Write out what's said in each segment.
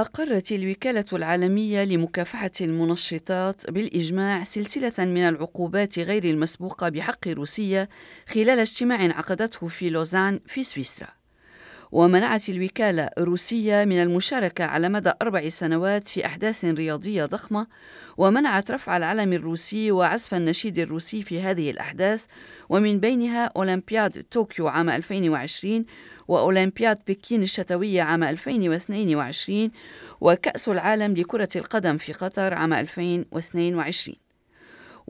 أقرت الوكالة العالمية لمكافحة المنشطات بالإجماع سلسلة من العقوبات غير المسبوقة بحق روسيا خلال اجتماع عقدته في لوزان في سويسرا. ومنعت الوكالة روسيا من المشاركة على مدى أربع سنوات في أحداث رياضية ضخمة، ومنعت رفع العلم الروسي وعزف النشيد الروسي في هذه الأحداث، ومن بينها أولمبياد طوكيو عام 2020 وأولمبياد بكين الشتوية عام 2022 وكأس العالم لكرة القدم في قطر عام 2022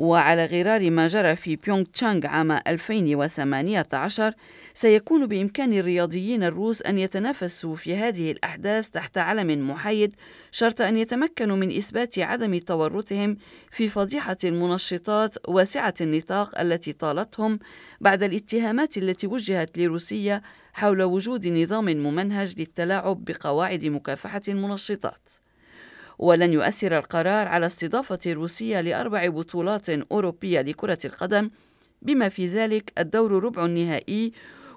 وعلى غرار ما جرى في بيونغ تشانغ عام 2018 سيكون بإمكان الرياضيين الروس أن يتنافسوا في هذه الأحداث تحت علم محايد شرط أن يتمكنوا من إثبات عدم تورطهم في فضيحة المنشطات واسعة النطاق التي طالتهم بعد الاتهامات التي وجهت لروسيا حول وجود نظام ممنهج للتلاعب بقواعد مكافحة المنشطات. ولن يؤثر القرار على استضافة روسيا لأربع بطولات أوروبية لكرة القدم بما في ذلك الدور ربع النهائي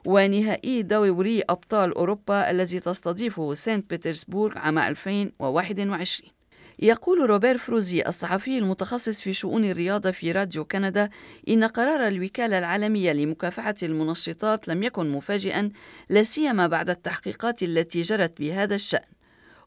ونهائي دوري أبطال أوروبا الذي تستضيفه سانت بطرسبورغ عام 2021 يقول روبير فروزي الصحفي المتخصص في شؤون الرياضة في راديو كندا إن قرار الوكالة العالمية لمكافحة المنشطات لم يكن مفاجئا لا سيما بعد التحقيقات التي جرت بهذا الشأن.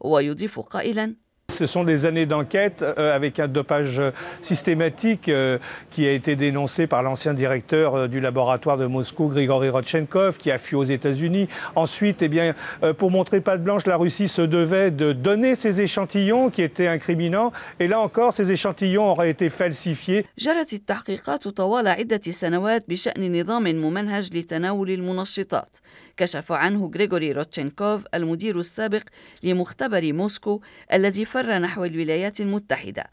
ويضيف قائلا Ce sont des années d'enquête euh, avec un dopage systématique euh, qui a été dénoncé par l'ancien directeur euh, du laboratoire de Moscou, Grigory Rodchenkov, qui a fui aux États-Unis. Ensuite, eh bien, pour montrer pas de blanche, la Russie se devait de donner ces échantillons qui étaient incriminants. Et là encore, ces échantillons auraient été falsifiés. كشف عنه غريغوري روتشينكوف المدير السابق لمختبر موسكو الذي فر نحو الولايات المتحدة.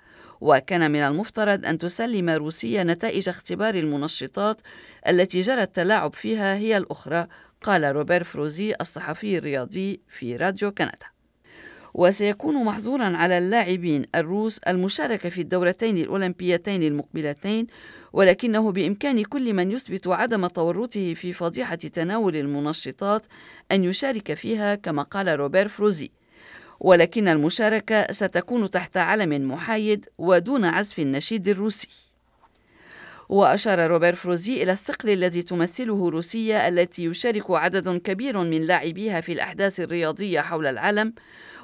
وكان من المفترض أن تسلم روسيا نتائج اختبار المنشطات التي جرى التلاعب فيها هي الأخرى قال روبير فروزي الصحفي الرياضي في راديو كندا. وسيكون محظورا على اللاعبين الروس المشاركة في الدورتين الأولمبيتين المقبلتين ولكنه بإمكان كل من يثبت عدم تورطه في فضيحة تناول المنشطات أن يشارك فيها كما قال روبير فروزي. ولكن المشاركة ستكون تحت علم محايد ودون عزف النشيد الروسي. وأشار روبير فروزي إلى الثقل الذي تمثله روسيا التي يشارك عدد كبير من لاعبيها في الأحداث الرياضية حول العالم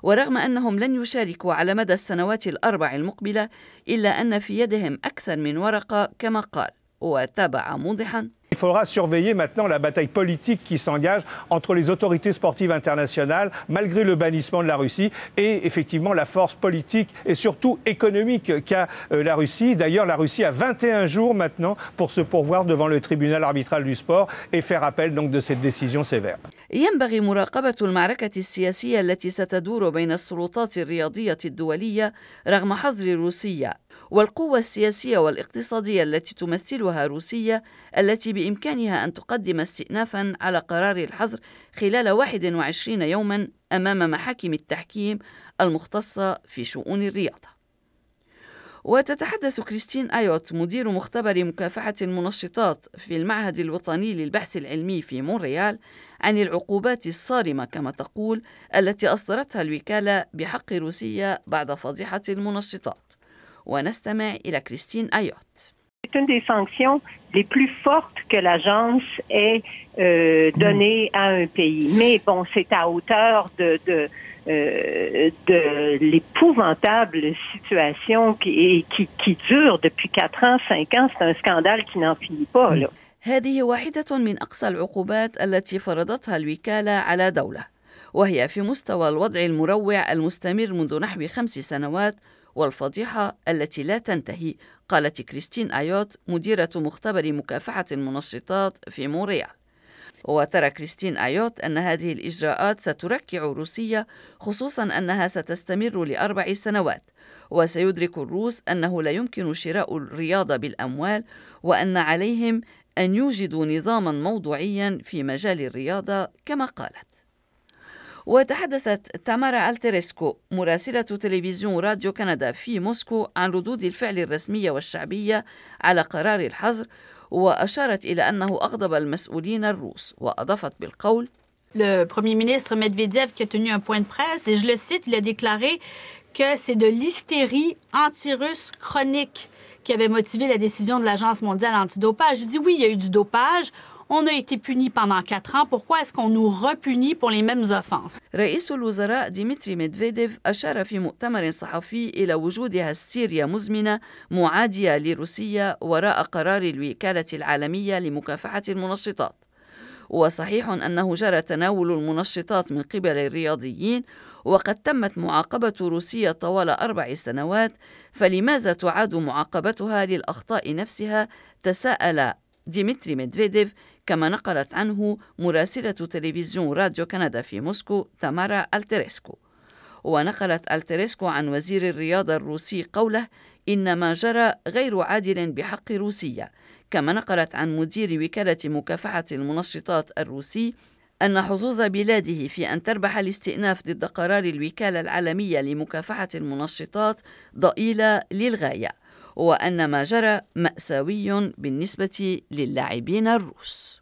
ورغم أنهم لن يشاركوا على مدى السنوات الأربع المقبلة إلا أن في يدهم أكثر من ورقة كما قال وتابع موضحا. faudra surveiller maintenant la bataille politique qui s'engage entre les autorités sportives internationales, malgré le bannissement de la Russie, et effectivement la force politique et surtout économique qu'a euh, la Russie. D'ailleurs, la Russie a 21 jours maintenant pour se pourvoir devant le tribunal arbitral du sport et faire appel donc de cette décision sévère. ينبغي مراقبة المعركة السياسية التي ستدور بين السلطات الرياضية الدولية رغم حظر روسيا والقوة السياسية والاقتصادية التي تمثلها روسيا التي بإمكانها أن تقدم استئنافا على قرار الحظر خلال 21 يوما أمام محاكم التحكيم المختصة في شؤون الرياضة. وتتحدث كريستين آيوت مدير مختبر مكافحة المنشطات في المعهد الوطني للبحث العلمي في مونريال عن العقوبات الصارمة كما تقول التي أصدرتها الوكالة بحق روسيا بعد فضيحة المنشطات. ونستمع إلى كريستين أيوت C'est une des sanctions les plus fortes que l'agence ait euh, données à un pays. Mais bon, c'est à hauteur de, de, euh, de l'épouvantable situation qui, qui, qui dure depuis 4 ans, 5 ans. C'est un scandale qui n'en finit pas. Là. هذه واحدة من أقصى العقوبات التي فرضتها الوكالة على دولة وهي في مستوى الوضع المروع المستمر منذ نحو خمس سنوات والفضيحة التي لا تنتهي قالت كريستين آيوت مديرة مختبر مكافحة المنشطات في موريال وترى كريستين آيوت أن هذه الإجراءات ستركع روسيا خصوصا أنها ستستمر لأربع سنوات. وسيدرك الروس أنه لا يمكن شراء الرياضة بالأموال وأن عليهم أن يوجدوا نظاما موضوعيا في مجال الرياضة كما قالت. وتحدثت تامارا ألتريسكو مراسلة تلفزيون راديو كندا في موسكو عن ردود الفعل الرسمية والشعبية على قرار الحظر وأشارت إلى أنه أغضب المسؤولين الروس وأضافت بالقول Le premier ministre Medvedev qui a tenu un point de presse, et je le cite, il a déclaré que c'est de l'hystérie anti-russe chronique qui avait motivé la décision de l'Agence mondiale antidopage. Je dis oui, il y a eu du dopage. On a été puni pendant quatre ans. Pourquoi est-ce qu'on nous repunit pour les mêmes offenses? رئيس الوزراء ديمتري ميدفيديف أشار في مؤتمر صحفي إلى وجود هستيريا مزمنة معادية لروسيا وراء قرار الوكالة العالمية لمكافحة المنشطات. وصحيح أنه جرى تناول المنشطات من قبل الرياضيين وقد تمت معاقبة روسيا طوال أربع سنوات فلماذا تعاد معاقبتها للأخطاء نفسها تساءل ديمتري ميدفيديف كما نقلت عنه مراسلة تلفزيون راديو كندا في موسكو تامارا ألتريسكو. ونقلت ألتريسكو عن وزير الرياضة الروسي قوله إن ما جرى غير عادل بحق روسيا كما نقلت عن مدير وكالة مكافحة المنشطات الروسي أن حظوظ بلاده في أن تربح الاستئناف ضد قرار الوكالة العالمية لمكافحة المنشطات ضئيلة للغاية. وأن ما جرى مأساوي بالنسبة للاعبين الروس.